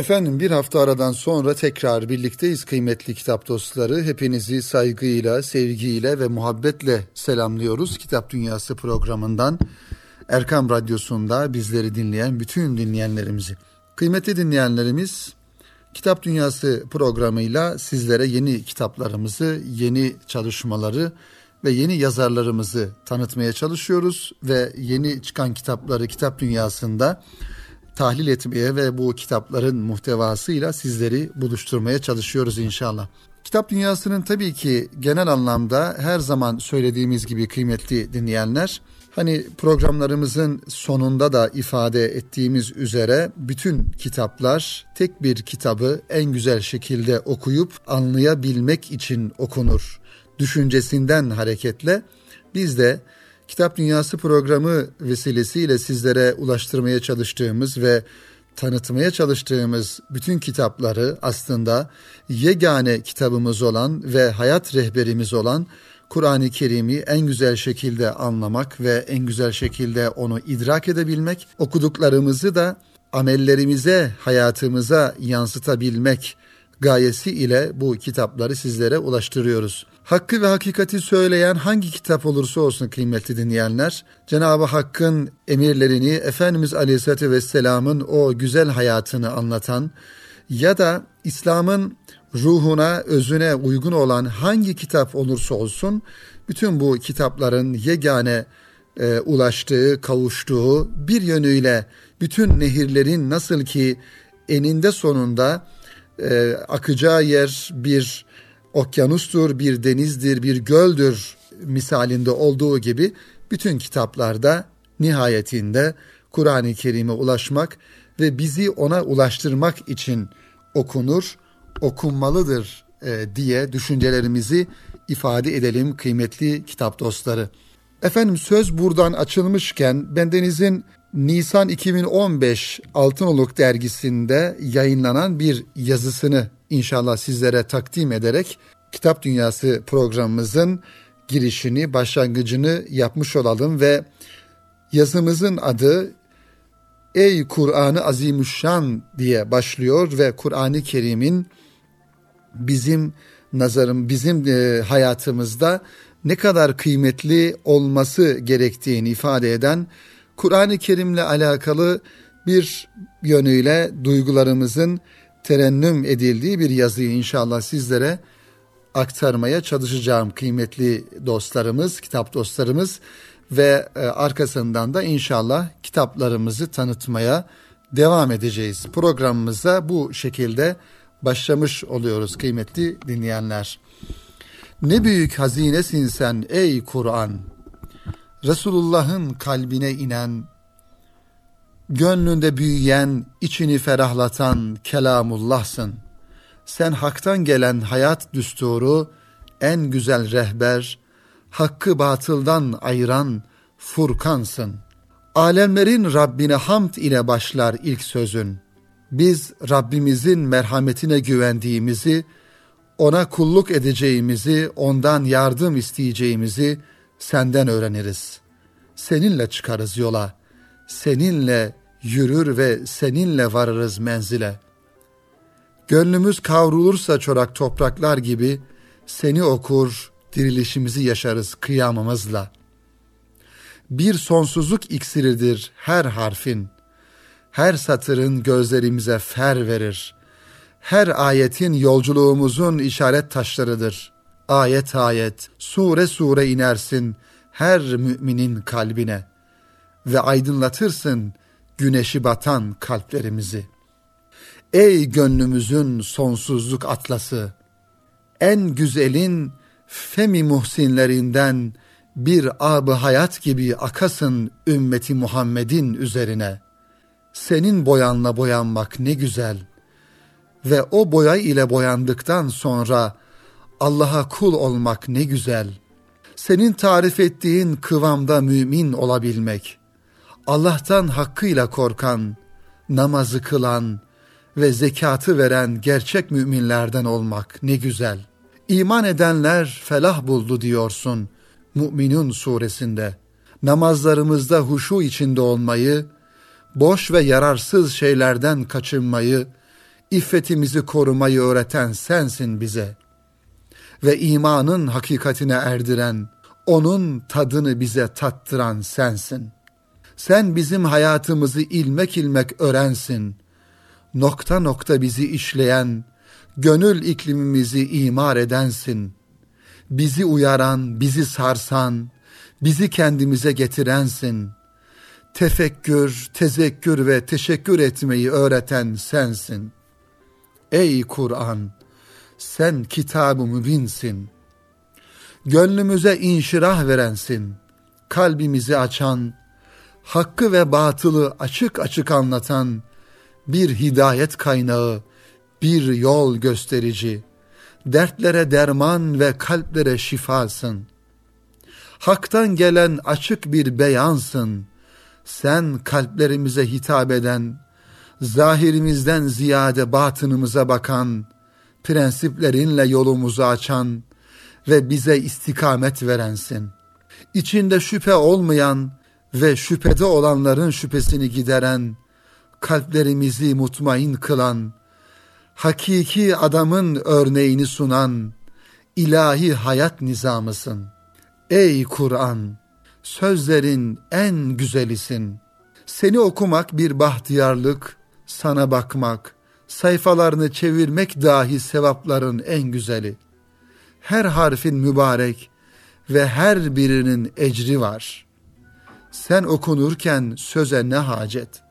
Efendim bir hafta aradan sonra tekrar birlikteyiz kıymetli kitap dostları. Hepinizi saygıyla, sevgiyle ve muhabbetle selamlıyoruz. Kitap Dünyası programından Erkam Radyosu'nda bizleri dinleyen bütün dinleyenlerimizi. Kıymetli dinleyenlerimiz Kitap Dünyası programıyla sizlere yeni kitaplarımızı, yeni çalışmaları ve yeni yazarlarımızı tanıtmaya çalışıyoruz ve yeni çıkan kitapları Kitap Dünyası'nda tahlil etmeye ve bu kitapların muhtevasıyla sizleri buluşturmaya çalışıyoruz inşallah. Kitap dünyasının tabii ki genel anlamda her zaman söylediğimiz gibi kıymetli dinleyenler, hani programlarımızın sonunda da ifade ettiğimiz üzere bütün kitaplar tek bir kitabı en güzel şekilde okuyup anlayabilmek için okunur. Düşüncesinden hareketle biz de Kitap Dünyası programı vesilesiyle sizlere ulaştırmaya çalıştığımız ve tanıtmaya çalıştığımız bütün kitapları aslında yegane kitabımız olan ve hayat rehberimiz olan Kur'an-ı Kerim'i en güzel şekilde anlamak ve en güzel şekilde onu idrak edebilmek, okuduklarımızı da amellerimize, hayatımıza yansıtabilmek gayesi ile bu kitapları sizlere ulaştırıyoruz. Hakkı ve hakikati söyleyen hangi kitap olursa olsun kıymetli dinleyenler, Cenab-ı Hakk'ın emirlerini, Efendimiz Aleyhisselatü Vesselam'ın o güzel hayatını anlatan ya da İslam'ın ruhuna, özüne uygun olan hangi kitap olursa olsun, bütün bu kitapların yegane e, ulaştığı, kavuştuğu bir yönüyle bütün nehirlerin nasıl ki eninde sonunda e, akacağı yer bir okyanustur, bir denizdir, bir göldür misalinde olduğu gibi bütün kitaplarda nihayetinde Kur'an-ı Kerim'e ulaşmak ve bizi ona ulaştırmak için okunur, okunmalıdır e, diye düşüncelerimizi ifade edelim kıymetli kitap dostları. Efendim söz buradan açılmışken bendenizin Nisan 2015 Altınoluk dergisinde yayınlanan bir yazısını inşallah sizlere takdim ederek Kitap Dünyası programımızın girişini, başlangıcını yapmış olalım ve yazımızın adı Ey Kur'an-ı Azimüşşan diye başlıyor ve Kur'an-ı Kerim'in bizim nazarım, bizim e, hayatımızda ne kadar kıymetli olması gerektiğini ifade eden Kur'an-ı Kerim'le alakalı bir yönüyle duygularımızın terennüm edildiği bir yazıyı inşallah sizlere aktarmaya çalışacağım kıymetli dostlarımız, kitap dostlarımız ve e, arkasından da inşallah kitaplarımızı tanıtmaya devam edeceğiz. Programımıza bu şekilde başlamış oluyoruz kıymetli dinleyenler. Ne büyük hazinesin sen ey Kur'an. Resulullah'ın kalbine inen, gönlünde büyüyen, içini ferahlatan kelamullahsın. Sen haktan gelen hayat düsturu, en güzel rehber, hakkı batıldan ayıran Furkansın. Alemlerin Rabbine hamd ile başlar ilk sözün. Biz Rabbimizin merhametine güvendiğimizi, ona kulluk edeceğimizi, ondan yardım isteyeceğimizi senden öğreniriz. Seninle çıkarız yola, seninle yürür ve seninle varırız menzile. Gönlümüz kavrulursa çorak topraklar gibi seni okur, dirilişimizi yaşarız kıyamımızla. Bir sonsuzluk iksiridir her harfin, her satırın gözlerimize fer verir. Her ayetin yolculuğumuzun işaret taşlarıdır. Ayet ayet, sure sure inersin her müminin kalbine ve aydınlatırsın güneşi batan kalplerimizi. Ey gönlümüzün sonsuzluk atlası, en güzelin femi muhsinlerinden bir ab hayat gibi akasın ümmeti Muhammed'in üzerine. Senin boyanla boyanmak ne güzel ve o boya ile boyandıktan sonra Allah'a kul olmak ne güzel. Senin tarif ettiğin kıvamda mümin olabilmek.'' Allah'tan hakkıyla korkan, namazı kılan ve zekatı veren gerçek müminlerden olmak ne güzel. İman edenler felah buldu diyorsun Müminun suresinde. Namazlarımızda huşu içinde olmayı, boş ve yararsız şeylerden kaçınmayı, İffetimizi korumayı öğreten sensin bize. Ve imanın hakikatine erdiren, onun tadını bize tattıran sensin. Sen bizim hayatımızı ilmek ilmek öğrensin. Nokta nokta bizi işleyen, gönül iklimimizi imar edensin. Bizi uyaran, bizi sarsan, bizi kendimize getirensin. Tefekkür, tezekkür ve teşekkür etmeyi öğreten sensin. Ey Kur'an, sen kitab-ı mübinsin. Gönlümüze inşirah verensin. Kalbimizi açan, hakkı ve batılı açık açık anlatan bir hidayet kaynağı, bir yol gösterici, dertlere derman ve kalplere şifasın. Hak'tan gelen açık bir beyansın. Sen kalplerimize hitap eden, zahirimizden ziyade batınımıza bakan, prensiplerinle yolumuzu açan ve bize istikamet verensin. İçinde şüphe olmayan ve şüphede olanların şüphesini gideren, kalplerimizi mutmain kılan, hakiki adamın örneğini sunan, ilahi hayat nizamısın. Ey Kur'an, sözlerin en güzelisin. Seni okumak bir bahtiyarlık, sana bakmak, sayfalarını çevirmek dahi sevapların en güzeli. Her harfin mübarek ve her birinin ecri var. Sen okunurken söze ne hacet?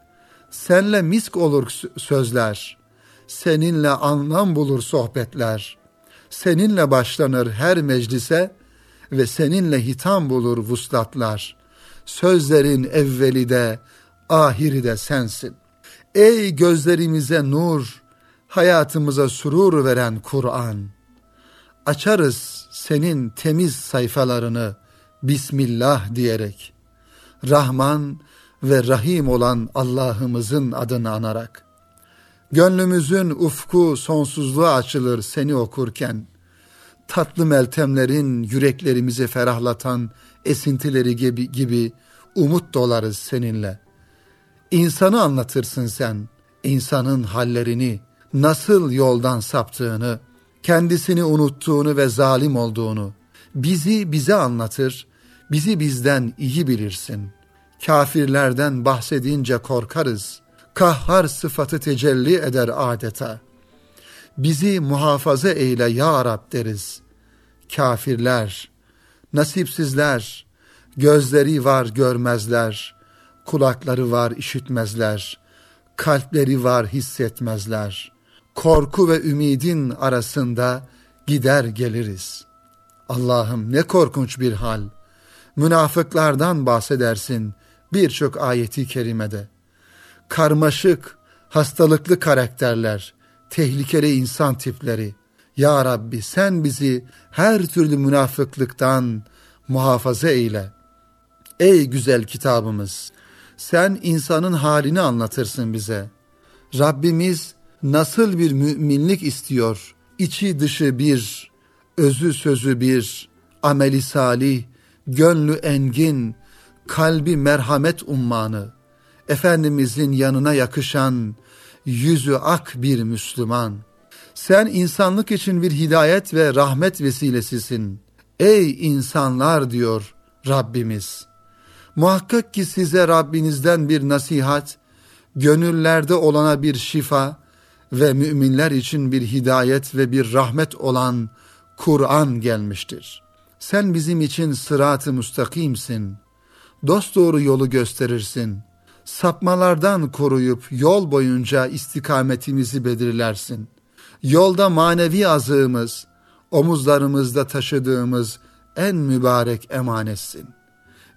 Senle misk olur sözler. Seninle anlam bulur sohbetler. Seninle başlanır her meclise ve seninle hitam bulur vuslatlar. Sözlerin evveli de ahiri de sensin. Ey gözlerimize nur, hayatımıza surur veren Kur'an. Açarız senin temiz sayfalarını Bismillah diyerek. Rahman ve Rahim olan Allah'ımızın adını anarak. Gönlümüzün ufku sonsuzluğa açılır seni okurken. Tatlı meltemlerin yüreklerimizi ferahlatan esintileri gibi, gibi umut dolarız seninle. İnsanı anlatırsın sen, insanın hallerini, nasıl yoldan saptığını, kendisini unuttuğunu ve zalim olduğunu, bizi bize anlatır, bizi bizden iyi bilirsin. Kafirlerden bahsedince korkarız. Kahhar sıfatı tecelli eder adeta. Bizi muhafaza eyle ya Rab deriz. Kafirler, nasipsizler, gözleri var görmezler, kulakları var işitmezler, kalpleri var hissetmezler. Korku ve ümidin arasında gider geliriz. Allah'ım ne korkunç bir hal. Münafıklardan bahsedersin birçok ayeti kerimede. Karmaşık, hastalıklı karakterler, tehlikeli insan tipleri. Ya Rabbi sen bizi her türlü münafıklıktan muhafaza eyle. Ey güzel kitabımız, sen insanın halini anlatırsın bize. Rabbimiz nasıl bir müminlik istiyor? İçi dışı bir, özü sözü bir, ameli salih, gönlü engin, kalbi merhamet ummanı, Efendimizin yanına yakışan, yüzü ak bir Müslüman. Sen insanlık için bir hidayet ve rahmet vesilesisin. Ey insanlar diyor Rabbimiz. Muhakkak ki size Rabbinizden bir nasihat, gönüllerde olana bir şifa ve müminler için bir hidayet ve bir rahmet olan Kur'an gelmiştir. Sen bizim için sırat-ı müstakimsin. Dosdoğru yolu gösterirsin. Sapmalardan koruyup yol boyunca istikametimizi belirlersin. Yolda manevi azığımız, omuzlarımızda taşıdığımız en mübarek emanetsin.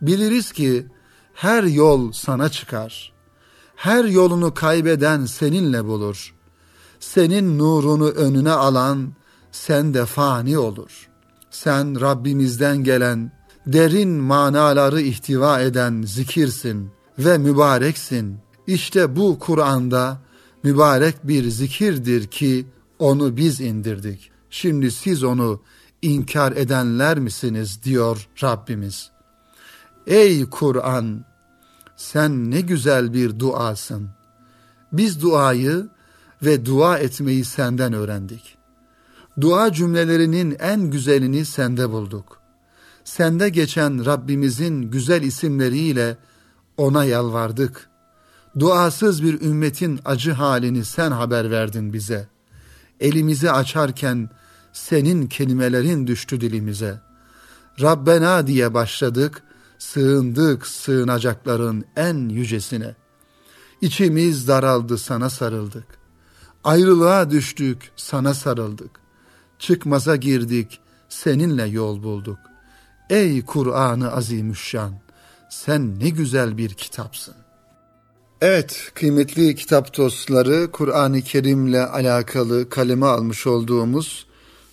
Biliriz ki her yol sana çıkar. Her yolunu kaybeden seninle bulur. Senin nurunu önüne alan sen de fani olur. Sen Rabbimizden gelen derin manaları ihtiva eden zikirsin ve mübareksin. İşte bu Kur'an'da mübarek bir zikirdir ki onu biz indirdik. Şimdi siz onu inkar edenler misiniz diyor Rabbimiz. Ey Kur'an sen ne güzel bir duasın. Biz duayı ve dua etmeyi senden öğrendik. Dua cümlelerinin en güzelini sende bulduk. Sende geçen Rabbimizin güzel isimleriyle ona yalvardık. Duasız bir ümmetin acı halini sen haber verdin bize. Elimizi açarken senin kelimelerin düştü dilimize. Rabbena diye başladık, sığındık sığınacakların en yücesine. İçimiz daraldı sana sarıldık. Ayrılığa düştük sana sarıldık. Çıkmaza girdik seninle yol bulduk. Ey Kur'an-ı Azimüşşan sen ne güzel bir kitapsın. Evet kıymetli kitap dostları Kur'an-ı Kerim'le alakalı kaleme almış olduğumuz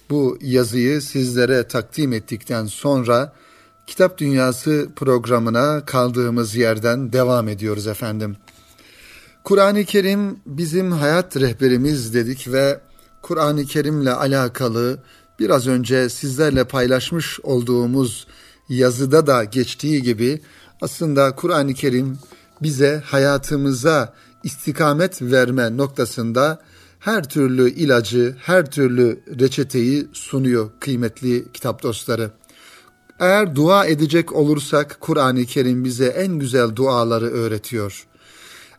bu yazıyı sizlere takdim ettikten sonra Kitap Dünyası programına kaldığımız yerden devam ediyoruz efendim. Kur'an-ı Kerim bizim hayat rehberimiz dedik ve Kur'an-ı Kerim'le alakalı biraz önce sizlerle paylaşmış olduğumuz yazıda da geçtiği gibi aslında Kur'an-ı Kerim bize hayatımıza istikamet verme noktasında her türlü ilacı, her türlü reçeteyi sunuyor kıymetli kitap dostları. Eğer dua edecek olursak Kur'an-ı Kerim bize en güzel duaları öğretiyor.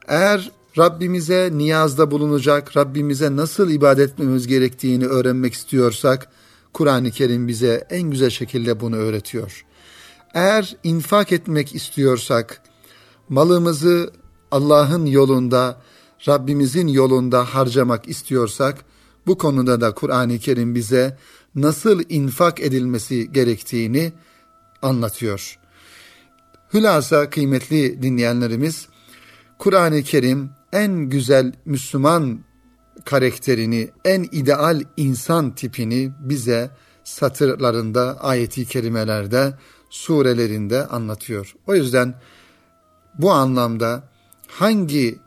Eğer Rabbimize niyazda bulunacak, Rabbimize nasıl ibadet etmemiz gerektiğini öğrenmek istiyorsak Kur'an-ı Kerim bize en güzel şekilde bunu öğretiyor. Eğer infak etmek istiyorsak, malımızı Allah'ın yolunda, Rabbimizin yolunda harcamak istiyorsak, bu konuda da Kur'an-ı Kerim bize nasıl infak edilmesi gerektiğini anlatıyor. Hülasa kıymetli dinleyenlerimiz, Kur'an-ı Kerim en güzel Müslüman karakterini, en ideal insan tipini bize satırlarında, ayeti kerimelerde, surelerinde anlatıyor. O yüzden bu anlamda hangi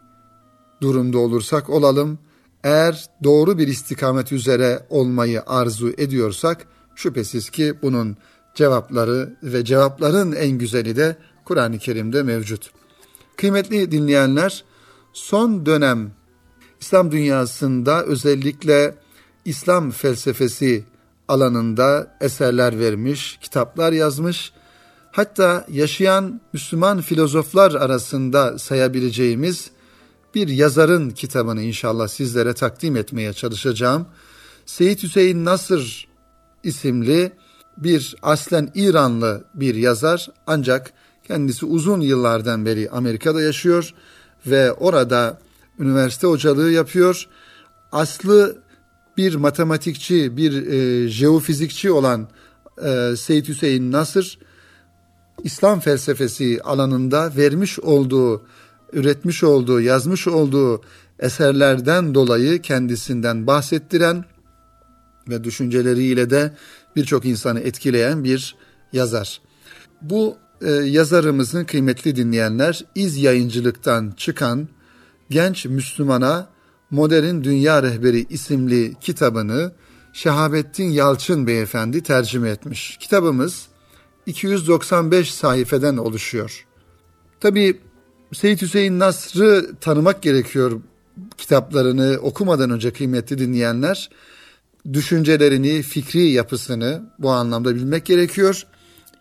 durumda olursak olalım, eğer doğru bir istikamet üzere olmayı arzu ediyorsak, şüphesiz ki bunun cevapları ve cevapların en güzeli de Kur'an-ı Kerim'de mevcut. Kıymetli dinleyenler, son dönem İslam dünyasında özellikle İslam felsefesi alanında eserler vermiş, kitaplar yazmış. Hatta yaşayan Müslüman filozoflar arasında sayabileceğimiz bir yazarın kitabını inşallah sizlere takdim etmeye çalışacağım. Seyit Hüseyin Nasır isimli bir aslen İranlı bir yazar ancak kendisi uzun yıllardan beri Amerika'da yaşıyor ve orada üniversite hocalığı yapıyor. Aslı bir matematikçi, bir e, jeofizikçi olan e, Seyyid Hüseyin Nasır, İslam felsefesi alanında vermiş olduğu, üretmiş olduğu, yazmış olduğu eserlerden dolayı kendisinden bahsettiren ve düşünceleriyle de birçok insanı etkileyen bir yazar. Bu e, yazarımızın kıymetli dinleyenler iz yayıncılıktan çıkan Genç Müslümana Modern Dünya Rehberi isimli kitabını Şehabettin Yalçın beyefendi tercüme etmiş. Kitabımız 295 sayfeden oluşuyor. Tabi Seyyid Hüseyin Nasr'ı tanımak gerekiyor kitaplarını okumadan önce kıymetli dinleyenler. Düşüncelerini, fikri yapısını bu anlamda bilmek gerekiyor.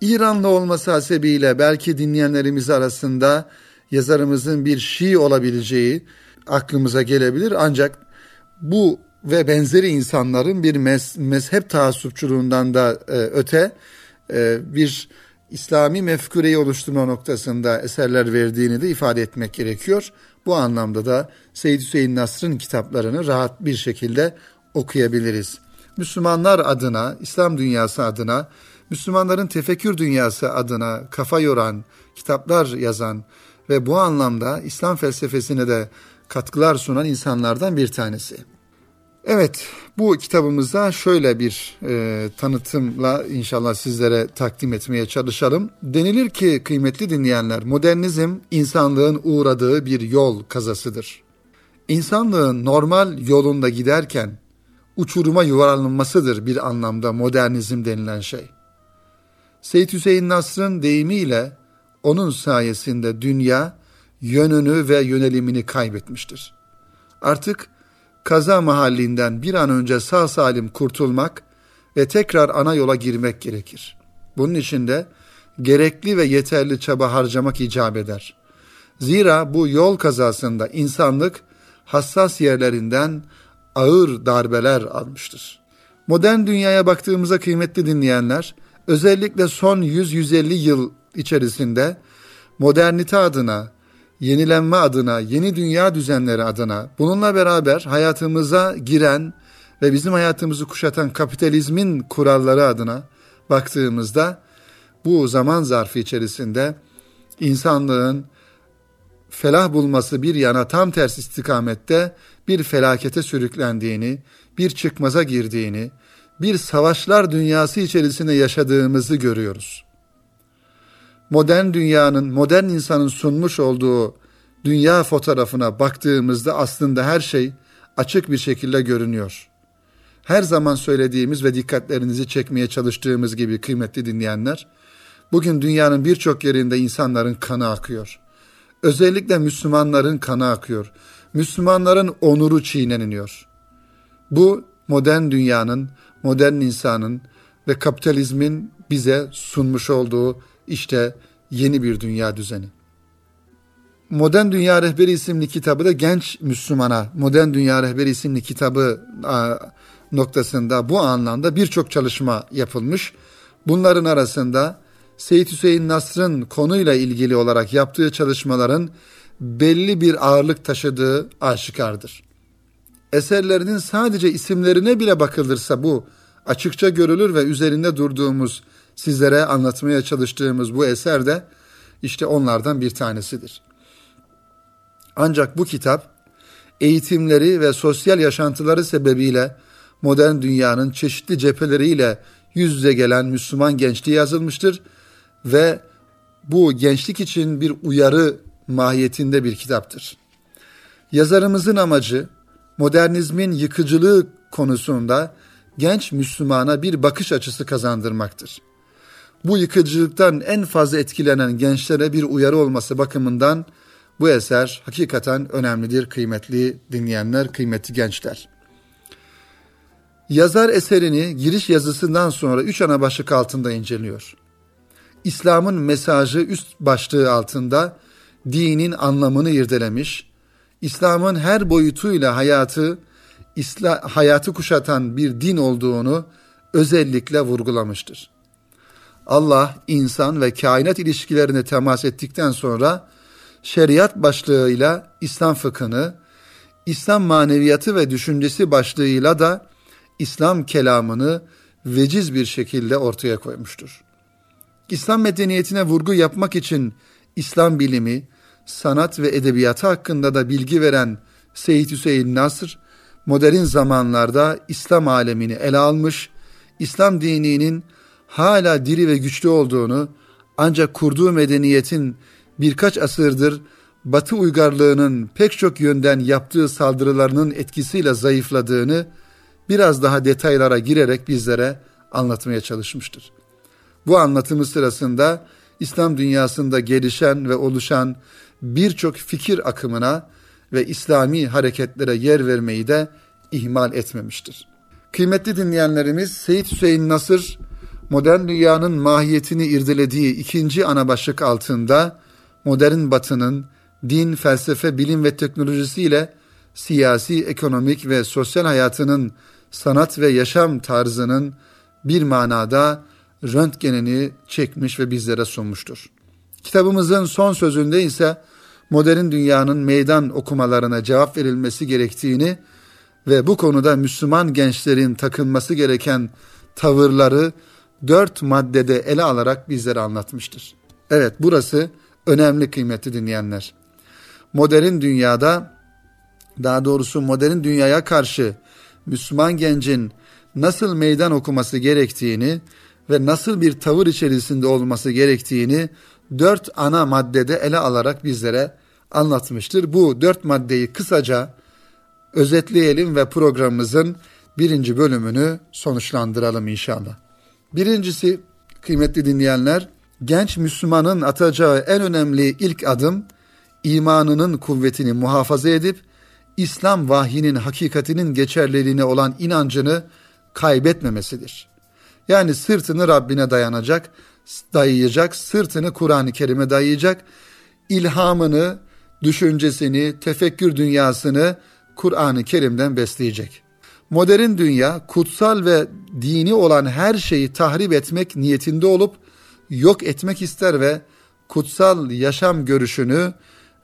İranlı olması hasebiyle belki dinleyenlerimiz arasında yazarımızın bir Şii olabileceği aklımıza gelebilir. Ancak bu ve benzeri insanların bir mez, mezhep taassupçuluğundan da e, öte e, bir İslami mefkureyi oluşturma noktasında eserler verdiğini de ifade etmek gerekiyor. Bu anlamda da Seyyid Hüseyin Nasr'ın kitaplarını rahat bir şekilde okuyabiliriz. Müslümanlar adına, İslam dünyası adına, Müslümanların tefekkür dünyası adına kafa yoran, kitaplar yazan ve bu anlamda İslam felsefesine de katkılar sunan insanlardan bir tanesi. Evet, bu kitabımızda şöyle bir e, tanıtımla inşallah sizlere takdim etmeye çalışalım. Denilir ki kıymetli dinleyenler, modernizm insanlığın uğradığı bir yol kazasıdır. İnsanlığın normal yolunda giderken uçuruma yuvarlanmasıdır bir anlamda modernizm denilen şey. Seyyid Hüseyin Nasr'ın deyimiyle onun sayesinde dünya yönünü ve yönelimini kaybetmiştir. Artık kaza mahallinden bir an önce sağ salim kurtulmak ve tekrar ana yola girmek gerekir. Bunun için de gerekli ve yeterli çaba harcamak icap eder. Zira bu yol kazasında insanlık hassas yerlerinden ağır darbeler almıştır. Modern dünyaya baktığımızda kıymetli dinleyenler, özellikle son 100-150 yıl içerisinde modernite adına, yenilenme adına, yeni dünya düzenleri adına, bununla beraber hayatımıza giren ve bizim hayatımızı kuşatan kapitalizmin kuralları adına baktığımızda bu zaman zarfı içerisinde insanlığın felah bulması bir yana tam tersi istikamette bir felakete sürüklendiğini, bir çıkmaza girdiğini, bir savaşlar dünyası içerisinde yaşadığımızı görüyoruz. Modern dünyanın, modern insanın sunmuş olduğu dünya fotoğrafına baktığımızda aslında her şey açık bir şekilde görünüyor. Her zaman söylediğimiz ve dikkatlerinizi çekmeye çalıştığımız gibi kıymetli dinleyenler, bugün dünyanın birçok yerinde insanların kanı akıyor. Özellikle Müslümanların kanı akıyor. Müslümanların onuru çiğneniyor. Bu modern dünyanın, modern insanın ve kapitalizmin bize sunmuş olduğu işte yeni bir dünya düzeni. Modern Dünya Rehberi isimli kitabı da genç Müslümana, Modern Dünya Rehberi isimli kitabı noktasında bu anlamda birçok çalışma yapılmış. Bunların arasında Seyit Hüseyin Nasr'ın konuyla ilgili olarak yaptığı çalışmaların belli bir ağırlık taşıdığı aşikardır. Eserlerinin sadece isimlerine bile bakılırsa bu açıkça görülür ve üzerinde durduğumuz, sizlere anlatmaya çalıştığımız bu eser de işte onlardan bir tanesidir. Ancak bu kitap eğitimleri ve sosyal yaşantıları sebebiyle modern dünyanın çeşitli cepheleriyle yüz yüze gelen Müslüman gençliği yazılmıştır ve bu gençlik için bir uyarı mahiyetinde bir kitaptır. Yazarımızın amacı modernizmin yıkıcılığı konusunda genç Müslümana bir bakış açısı kazandırmaktır. Bu yıkıcılıktan en fazla etkilenen gençlere bir uyarı olması bakımından bu eser hakikaten önemlidir kıymetli dinleyenler, kıymetli gençler. Yazar eserini giriş yazısından sonra üç ana başlık altında inceliyor. İslam'ın mesajı üst başlığı altında dinin anlamını irdelemiş, İslam'ın her boyutuyla hayatı İsla, hayatı kuşatan bir din olduğunu özellikle vurgulamıştır. Allah insan ve kainat ilişkilerine temas ettikten sonra şeriat başlığıyla İslam fıkhını, İslam maneviyatı ve düşüncesi başlığıyla da İslam kelamını veciz bir şekilde ortaya koymuştur. İslam medeniyetine vurgu yapmak için İslam bilimi, sanat ve edebiyatı hakkında da bilgi veren Seyyid Hüseyin Nasr, modern zamanlarda İslam alemini ele almış, İslam dininin hala diri ve güçlü olduğunu, ancak kurduğu medeniyetin birkaç asırdır Batı uygarlığının pek çok yönden yaptığı saldırılarının etkisiyle zayıfladığını biraz daha detaylara girerek bizlere anlatmaya çalışmıştır. Bu anlatımı sırasında İslam dünyasında gelişen ve oluşan birçok fikir akımına ve İslami hareketlere yer vermeyi de ihmal etmemiştir. Kıymetli dinleyenlerimiz Seyit Hüseyin Nasır modern dünyanın mahiyetini irdelediği ikinci ana başlık altında modern batının din, felsefe, bilim ve teknolojisiyle siyasi, ekonomik ve sosyal hayatının sanat ve yaşam tarzının bir manada röntgenini çekmiş ve bizlere sunmuştur. Kitabımızın son sözünde ise modern dünyanın meydan okumalarına cevap verilmesi gerektiğini ve bu konuda Müslüman gençlerin takınması gereken tavırları dört maddede ele alarak bizlere anlatmıştır. Evet burası önemli kıymetli dinleyenler. Modern dünyada daha doğrusu modern dünyaya karşı Müslüman gencin nasıl meydan okuması gerektiğini ve nasıl bir tavır içerisinde olması gerektiğini dört ana maddede ele alarak bizlere anlatmıştır. Bu dört maddeyi kısaca özetleyelim ve programımızın birinci bölümünü sonuçlandıralım inşallah. Birincisi kıymetli dinleyenler genç Müslümanın atacağı en önemli ilk adım imanının kuvvetini muhafaza edip İslam vahyinin hakikatinin geçerliliğine olan inancını kaybetmemesidir. Yani sırtını Rabbine dayanacak, dayayacak, sırtını Kur'an-ı Kerim'e dayayacak, ilhamını, düşüncesini, tefekkür dünyasını Kur'an-ı Kerim'den besleyecek. Modern dünya kutsal ve dini olan her şeyi tahrip etmek niyetinde olup yok etmek ister ve kutsal yaşam görüşünü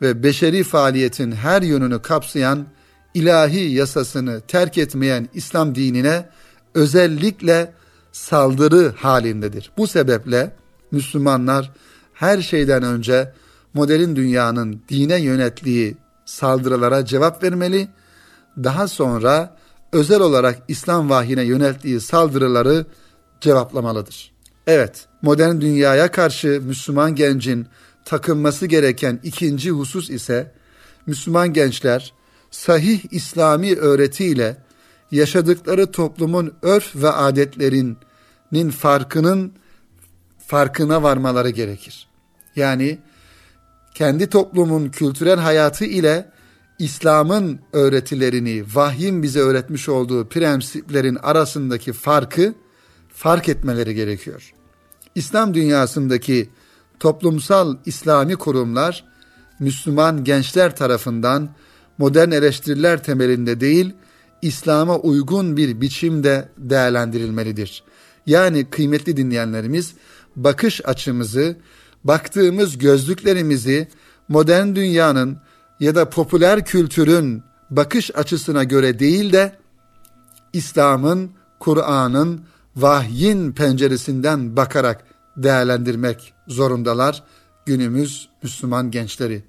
ve beşeri faaliyetin her yönünü kapsayan ilahi yasasını terk etmeyen İslam dinine özellikle saldırı halindedir. Bu sebeple Müslümanlar her şeyden önce modern dünyanın dine yönettiği saldırılara cevap vermeli, daha sonra özel olarak İslam vahyine yönelttiği saldırıları cevaplamalıdır. Evet, modern dünyaya karşı Müslüman gencin takınması gereken ikinci husus ise Müslüman gençler sahih İslami öğretiyle yaşadıkları toplumun örf ve adetlerinin farkının farkına varmaları gerekir. Yani kendi toplumun kültürel hayatı ile İslam'ın öğretilerini, vahyin bize öğretmiş olduğu prensiplerin arasındaki farkı fark etmeleri gerekiyor. İslam dünyasındaki toplumsal İslami kurumlar Müslüman gençler tarafından modern eleştiriler temelinde değil, İslam'a uygun bir biçimde değerlendirilmelidir. Yani kıymetli dinleyenlerimiz bakış açımızı, baktığımız gözlüklerimizi modern dünyanın ya da popüler kültürün bakış açısına göre değil de İslam'ın, Kur'an'ın, vahyin penceresinden bakarak değerlendirmek zorundalar günümüz Müslüman gençleri.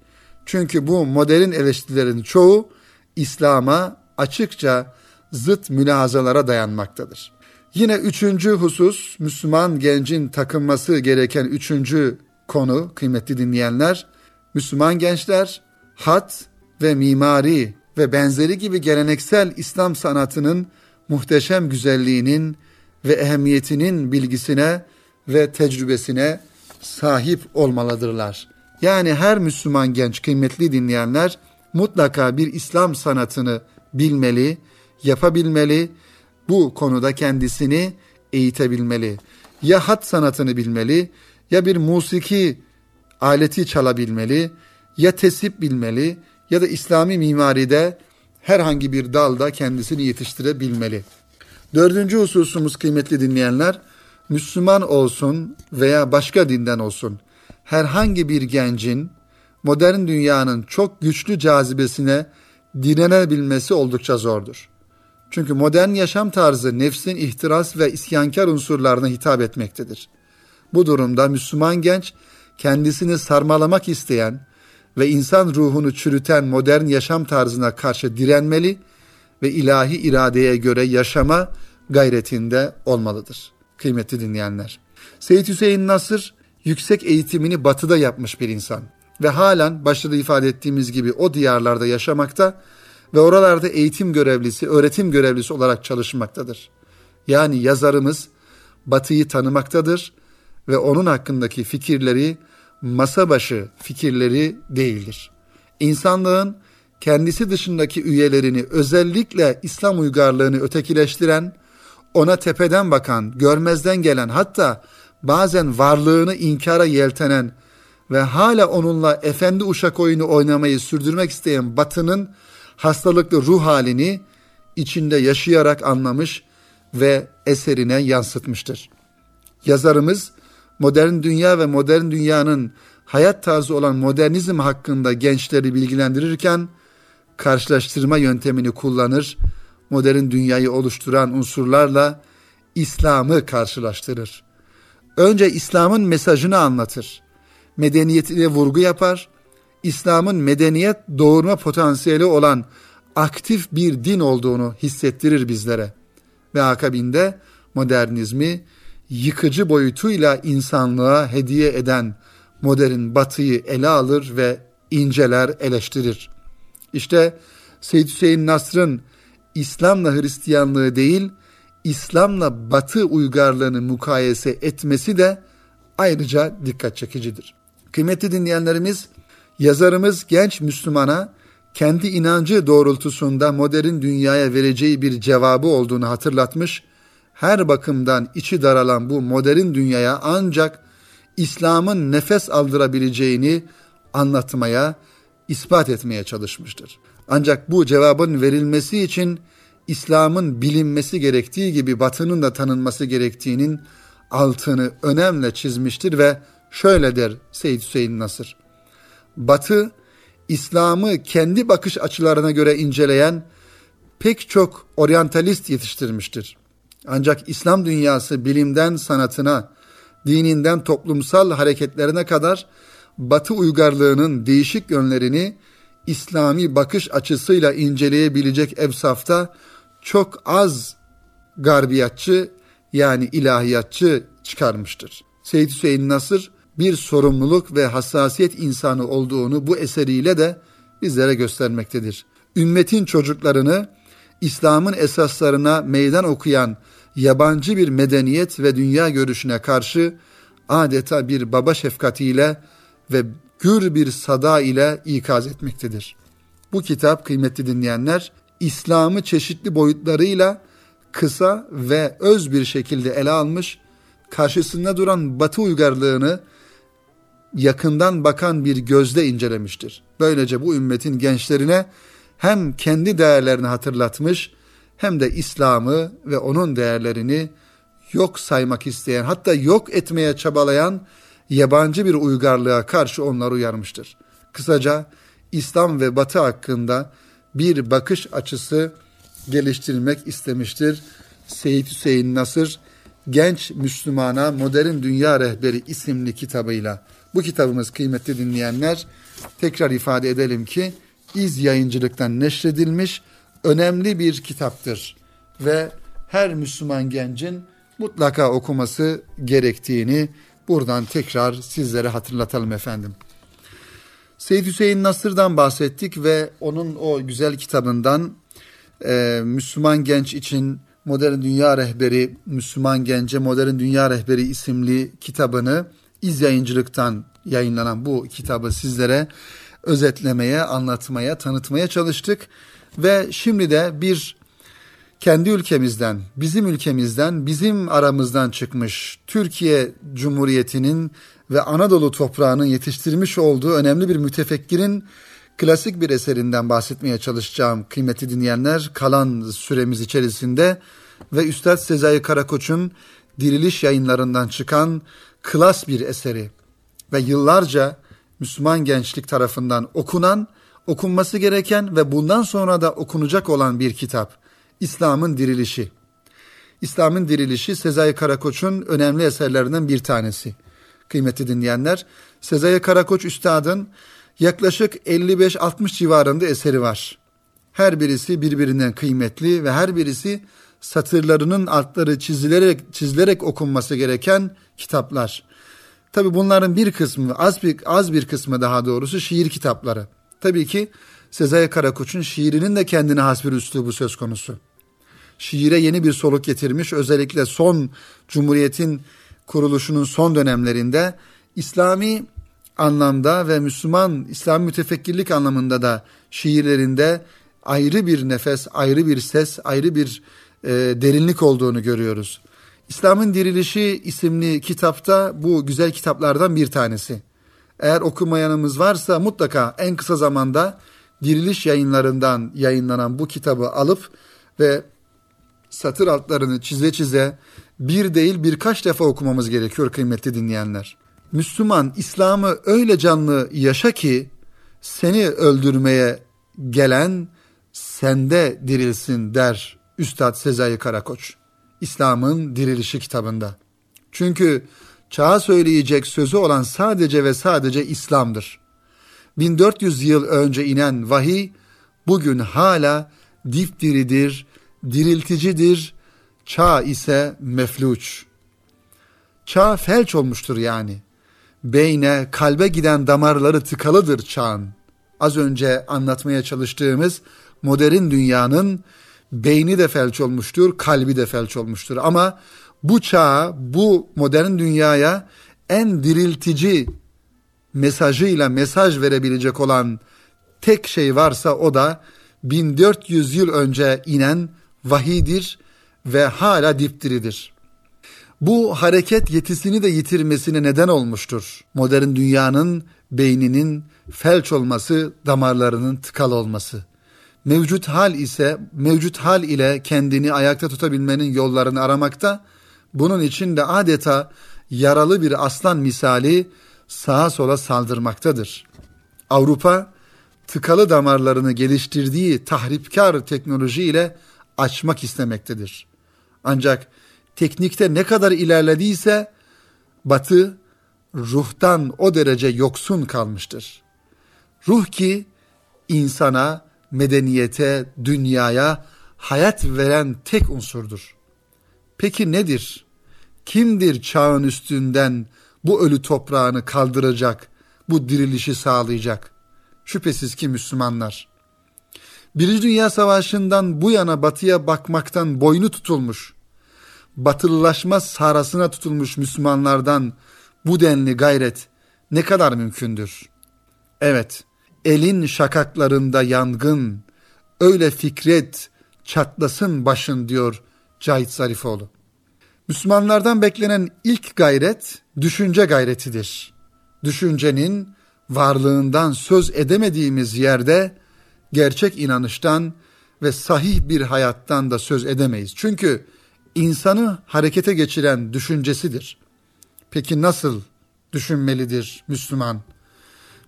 Çünkü bu modern eleştirilerin çoğu İslam'a açıkça zıt mülahazalara dayanmaktadır. Yine üçüncü husus Müslüman gencin takınması gereken üçüncü konu kıymetli dinleyenler. Müslüman gençler hat ve mimari ve benzeri gibi geleneksel İslam sanatının muhteşem güzelliğinin ve ehemmiyetinin bilgisine ve tecrübesine sahip olmalıdırlar. Yani her Müslüman genç kıymetli dinleyenler mutlaka bir İslam sanatını bilmeli, yapabilmeli, bu konuda kendisini eğitebilmeli. Ya hat sanatını bilmeli, ya bir musiki aleti çalabilmeli, ya tesip bilmeli ya da İslami mimaride herhangi bir dalda kendisini yetiştirebilmeli. Dördüncü hususumuz kıymetli dinleyenler, Müslüman olsun veya başka dinden olsun herhangi bir gencin modern dünyanın çok güçlü cazibesine direnebilmesi oldukça zordur. Çünkü modern yaşam tarzı nefsin ihtiras ve isyankar unsurlarına hitap etmektedir. Bu durumda Müslüman genç kendisini sarmalamak isteyen ve insan ruhunu çürüten modern yaşam tarzına karşı direnmeli ve ilahi iradeye göre yaşama gayretinde olmalıdır. Kıymetli dinleyenler. Seyyid Hüseyin Nasır yüksek eğitimini batıda yapmış bir insan ve halen başta da ifade ettiğimiz gibi o diyarlarda yaşamakta ve oralarda eğitim görevlisi, öğretim görevlisi olarak çalışmaktadır. Yani yazarımız batıyı tanımaktadır ve onun hakkındaki fikirleri masa başı fikirleri değildir. İnsanlığın kendisi dışındaki üyelerini özellikle İslam uygarlığını ötekileştiren, ona tepeden bakan, görmezden gelen hatta bazen varlığını inkara yeltenen ve hala onunla efendi uşak oyunu oynamayı sürdürmek isteyen batının hastalıklı ruh halini içinde yaşayarak anlamış ve eserine yansıtmıştır. Yazarımız modern dünya ve modern dünyanın hayat tarzı olan modernizm hakkında gençleri bilgilendirirken karşılaştırma yöntemini kullanır, modern dünyayı oluşturan unsurlarla İslam'ı karşılaştırır. Önce İslam'ın mesajını anlatır. Medeniyetine vurgu yapar. İslam'ın medeniyet doğurma potansiyeli olan aktif bir din olduğunu hissettirir bizlere. Ve akabinde modernizmi yıkıcı boyutuyla insanlığa hediye eden modern batıyı ele alır ve inceler, eleştirir. İşte Seyyid Hüseyin Nasr'ın İslam'la Hristiyanlığı değil, İslam'la Batı uygarlığını mukayese etmesi de ayrıca dikkat çekicidir. Kıymetli dinleyenlerimiz, yazarımız genç Müslümana kendi inancı doğrultusunda modern dünyaya vereceği bir cevabı olduğunu hatırlatmış, her bakımdan içi daralan bu modern dünyaya ancak İslam'ın nefes aldırabileceğini anlatmaya, ispat etmeye çalışmıştır. Ancak bu cevabın verilmesi için İslam'ın bilinmesi gerektiği gibi batının da tanınması gerektiğinin altını önemle çizmiştir ve şöyle der Seyyid Hüseyin Nasır. Batı, İslam'ı kendi bakış açılarına göre inceleyen pek çok oryantalist yetiştirmiştir. Ancak İslam dünyası bilimden sanatına, dininden toplumsal hareketlerine kadar Batı uygarlığının değişik yönlerini İslami bakış açısıyla inceleyebilecek evsafta çok az garbiyatçı yani ilahiyatçı çıkarmıştır. Seyyid Hüseyin Nasır bir sorumluluk ve hassasiyet insanı olduğunu bu eseriyle de bizlere göstermektedir. Ümmetin çocuklarını İslam'ın esaslarına meydan okuyan yabancı bir medeniyet ve dünya görüşüne karşı adeta bir baba şefkatiyle ve gür bir sada ile ikaz etmektedir. Bu kitap kıymetli dinleyenler İslam'ı çeşitli boyutlarıyla kısa ve öz bir şekilde ele almış, karşısında duran Batı uygarlığını yakından bakan bir gözle incelemiştir. Böylece bu ümmetin gençlerine hem kendi değerlerini hatırlatmış hem de İslam'ı ve onun değerlerini yok saymak isteyen hatta yok etmeye çabalayan yabancı bir uygarlığa karşı onları uyarmıştır. Kısaca İslam ve Batı hakkında bir bakış açısı geliştirmek istemiştir. Seyyid Hüseyin Nasır Genç Müslümana Modern Dünya Rehberi isimli kitabıyla. Bu kitabımız kıymetli dinleyenler tekrar ifade edelim ki İz yayıncılıktan neşredilmiş önemli bir kitaptır ve her Müslüman gencin mutlaka okuması gerektiğini buradan tekrar sizlere hatırlatalım efendim. Seyyid Hüseyin Nasır'dan bahsettik ve onun o güzel kitabından e, Müslüman genç için Modern Dünya Rehberi, Müslüman Gence Modern Dünya Rehberi isimli kitabını İz Yayıncılık'tan yayınlanan bu kitabı sizlere özetlemeye, anlatmaya, tanıtmaya çalıştık. Ve şimdi de bir kendi ülkemizden, bizim ülkemizden, bizim aramızdan çıkmış Türkiye Cumhuriyeti'nin ve Anadolu toprağının yetiştirmiş olduğu önemli bir mütefekkirin klasik bir eserinden bahsetmeye çalışacağım kıymetli dinleyenler. Kalan süremiz içerisinde ve Üstad Sezai Karakoç'un diriliş yayınlarından çıkan klas bir eseri ve yıllarca Müslüman gençlik tarafından okunan, okunması gereken ve bundan sonra da okunacak olan bir kitap. İslam'ın Dirilişi. İslam'ın Dirilişi Sezai Karakoç'un önemli eserlerinden bir tanesi. Kıymetli dinleyenler, Sezai Karakoç Üstad'ın yaklaşık 55-60 civarında eseri var. Her birisi birbirinden kıymetli ve her birisi satırlarının altları çizilerek çizilerek okunması gereken kitaplar. Tabi bunların bir kısmı az bir az bir kısmı daha doğrusu şiir kitapları. Tabii ki Sezai Karakoç'un şiirinin de kendine has bir üslubu söz konusu. Şiire yeni bir soluk getirmiş özellikle son Cumhuriyet'in kuruluşunun son dönemlerinde İslami anlamda ve Müslüman İslam mütefekkirlik anlamında da şiirlerinde ayrı bir nefes, ayrı bir ses, ayrı bir e, derinlik olduğunu görüyoruz. İslam'ın Dirilişi isimli kitapta bu güzel kitaplardan bir tanesi. Eğer okumayanımız varsa mutlaka en kısa zamanda Diriliş yayınlarından yayınlanan bu kitabı alıp ve satır altlarını çize çize bir değil birkaç defa okumamız gerekiyor kıymetli dinleyenler. Müslüman İslam'ı öyle canlı yaşa ki seni öldürmeye gelen sende dirilsin der Üstad Sezai Karakoç. İslam'ın dirilişi kitabında. Çünkü çağa söyleyecek sözü olan sadece ve sadece İslam'dır. 1400 yıl önce inen vahiy bugün hala dipdiridir, dirilticidir, çağ ise mefluç. Çağ felç olmuştur yani. Beyne, kalbe giden damarları tıkalıdır çağın. Az önce anlatmaya çalıştığımız modern dünyanın beyni de felç olmuştur, kalbi de felç olmuştur. Ama bu çağa, bu modern dünyaya en diriltici mesajıyla mesaj verebilecek olan tek şey varsa o da 1400 yıl önce inen vahidir ve hala dipdiridir. Bu hareket yetisini de yitirmesine neden olmuştur. Modern dünyanın beyninin felç olması, damarlarının tıkalı olması. Mevcut hal ise mevcut hal ile kendini ayakta tutabilmenin yollarını aramakta. Bunun için de adeta yaralı bir aslan misali sağa sola saldırmaktadır. Avrupa tıkalı damarlarını geliştirdiği tahripkar teknoloji ile açmak istemektedir. Ancak teknikte ne kadar ilerlediyse Batı ruhtan o derece yoksun kalmıştır. Ruh ki insana, medeniyete, dünyaya hayat veren tek unsurdur. Peki nedir? Kimdir çağın üstünden bu ölü toprağını kaldıracak, bu dirilişi sağlayacak? Şüphesiz ki Müslümanlar. Birinci Dünya Savaşı'ndan bu yana batıya bakmaktan boynu tutulmuş, batılılaşma sarasına tutulmuş Müslümanlardan bu denli gayret ne kadar mümkündür? Evet, elin şakaklarında yangın, öyle fikret, çatlasın başın diyor Cahit Zarifoğlu. Müslümanlardan beklenen ilk gayret düşünce gayretidir. Düşüncenin varlığından söz edemediğimiz yerde gerçek inanıştan ve sahih bir hayattan da söz edemeyiz. Çünkü insanı harekete geçiren düşüncesidir. Peki nasıl düşünmelidir Müslüman?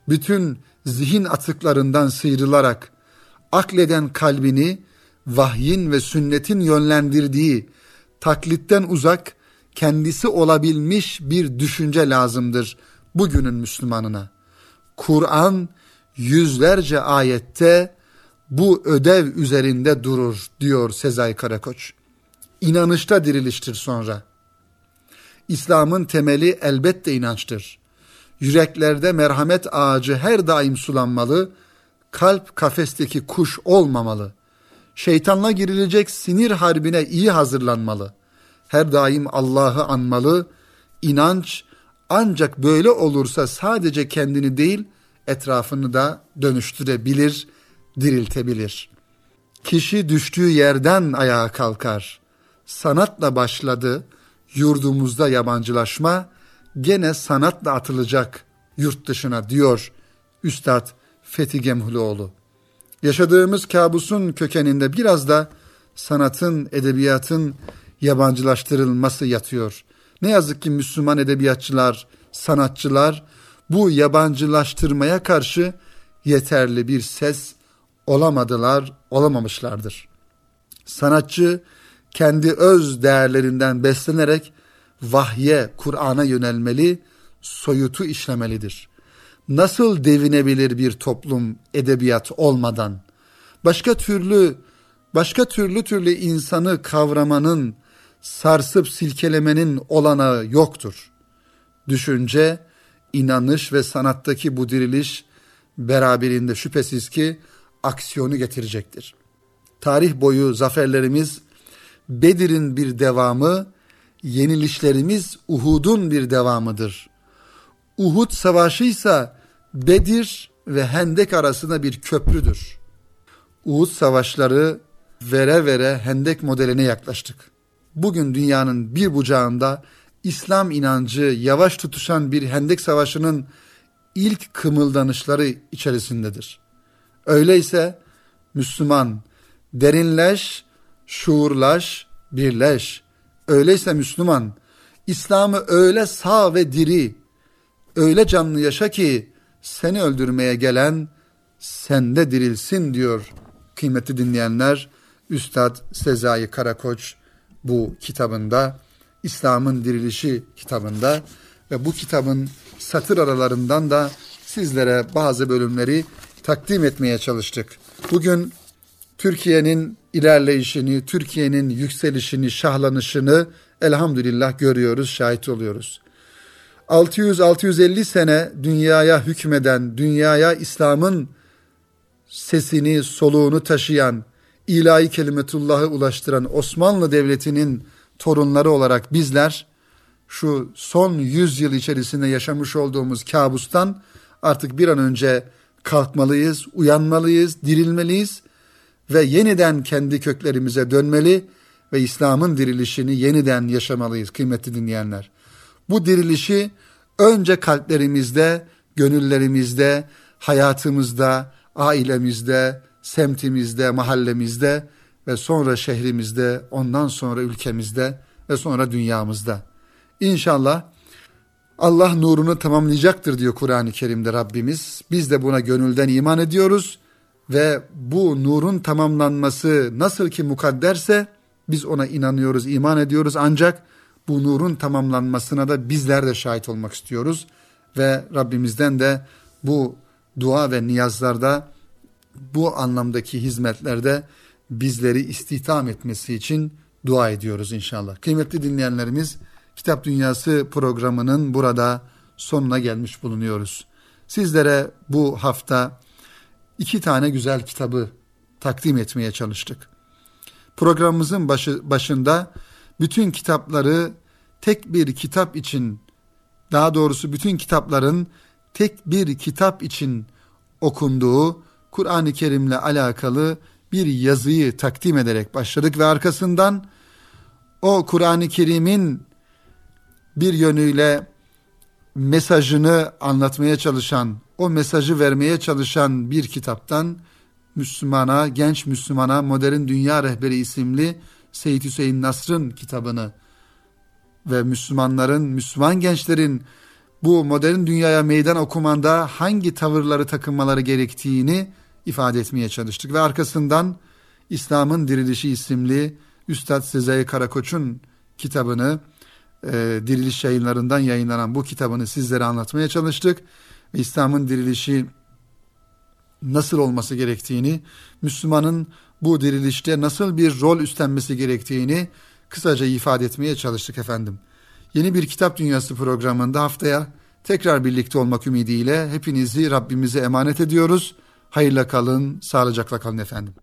Bütün zihin atıklarından sıyrılarak akleden kalbini vahyin ve sünnetin yönlendirdiği taklitten uzak kendisi olabilmiş bir düşünce lazımdır bugünün Müslümanına. Kur'an yüzlerce ayette bu ödev üzerinde durur diyor Sezai Karakoç. İnanışta diriliştir sonra. İslam'ın temeli elbette inançtır. Yüreklerde merhamet ağacı her daim sulanmalı, kalp kafesteki kuş olmamalı. Şeytanla girilecek sinir harbine iyi hazırlanmalı. Her daim Allah'ı anmalı. İnanç ancak böyle olursa sadece kendini değil, etrafını da dönüştürebilir, diriltebilir. Kişi düştüğü yerden ayağa kalkar. Sanatla başladı, yurdumuzda yabancılaşma, gene sanatla atılacak yurt dışına diyor Üstad Fethi Gemhuloğlu. Yaşadığımız kabusun kökeninde biraz da sanatın, edebiyatın yabancılaştırılması yatıyor. Ne yazık ki Müslüman edebiyatçılar, sanatçılar bu yabancılaştırmaya karşı yeterli bir ses olamadılar, olamamışlardır. Sanatçı kendi öz değerlerinden beslenerek vahye, Kur'an'a yönelmeli, soyutu işlemelidir. Nasıl devinebilir bir toplum edebiyat olmadan? Başka türlü başka türlü türlü insanı kavramanın, sarsıp silkelemenin olanağı yoktur. Düşünce, inanış ve sanattaki bu diriliş beraberinde şüphesiz ki aksiyonu getirecektir. Tarih boyu zaferlerimiz Bedir'in bir devamı, yenilişlerimiz Uhud'un bir devamıdır. Uhud savaşı ise Bedir ve Hendek arasında bir köprüdür. Uhud savaşları vere vere Hendek modeline yaklaştık. Bugün dünyanın bir bucağında İslam inancı yavaş tutuşan bir Hendek Savaşı'nın ilk kımıldanışları içerisindedir. Öyleyse Müslüman derinleş, şuurlaş, birleş. Öyleyse Müslüman İslam'ı öyle sağ ve diri, öyle canlı yaşa ki seni öldürmeye gelen sende dirilsin diyor kıymetli dinleyenler. Üstad Sezai Karakoç bu kitabında İslam'ın Dirilişi kitabında ve bu kitabın satır aralarından da sizlere bazı bölümleri takdim etmeye çalıştık. Bugün Türkiye'nin ilerleyişini, Türkiye'nin yükselişini, şahlanışını elhamdülillah görüyoruz, şahit oluyoruz. 600-650 sene dünyaya hükmeden, dünyaya İslam'ın sesini, soluğunu taşıyan, ilahi kelimetullahı ulaştıran Osmanlı Devleti'nin torunları olarak bizler şu son yüzyıl içerisinde yaşamış olduğumuz kabustan artık bir an önce kalkmalıyız, uyanmalıyız, dirilmeliyiz ve yeniden kendi köklerimize dönmeli ve İslam'ın dirilişini yeniden yaşamalıyız kıymetli dinleyenler. Bu dirilişi önce kalplerimizde, gönüllerimizde, hayatımızda, ailemizde, semtimizde, mahallemizde ve sonra şehrimizde, ondan sonra ülkemizde ve sonra dünyamızda. İnşallah Allah nurunu tamamlayacaktır diyor Kur'an-ı Kerim'de Rabbimiz. Biz de buna gönülden iman ediyoruz ve bu nurun tamamlanması nasıl ki mukadderse biz ona inanıyoruz, iman ediyoruz ancak bu nurun tamamlanmasına da bizler de şahit olmak istiyoruz ve Rabbimizden de bu dua ve niyazlarda bu anlamdaki hizmetlerde bizleri istihdam etmesi için dua ediyoruz inşallah. Kıymetli dinleyenlerimiz Kitap Dünyası programının burada sonuna gelmiş bulunuyoruz. Sizlere bu hafta iki tane güzel kitabı takdim etmeye çalıştık. Programımızın başı, başında bütün kitapları tek bir kitap için, daha doğrusu bütün kitapların tek bir kitap için okunduğu Kur'an-ı Kerim'le alakalı bir yazıyı takdim ederek başladık ve arkasından o Kur'an-ı Kerim'in bir yönüyle mesajını anlatmaya çalışan, o mesajı vermeye çalışan bir kitaptan Müslümana, genç Müslümana Modern Dünya Rehberi isimli Seyyid Hüseyin Nasr'ın kitabını ve Müslümanların, Müslüman gençlerin bu modern dünyaya meydan okumanda hangi tavırları takınmaları gerektiğini ifade etmeye çalıştık. Ve arkasından İslam'ın Dirilişi isimli Üstad Sezai Karakoç'un kitabını e, Diriliş yayınlarından yayınlanan bu kitabını sizlere anlatmaya çalıştık. Ve İslam'ın dirilişi nasıl olması gerektiğini, Müslümanın bu dirilişte nasıl bir rol üstlenmesi gerektiğini kısaca ifade etmeye çalıştık efendim. Yeni bir kitap dünyası programında haftaya tekrar birlikte olmak ümidiyle hepinizi Rabbimize emanet ediyoruz. Hayırla kalın, sağlıcakla kalın efendim.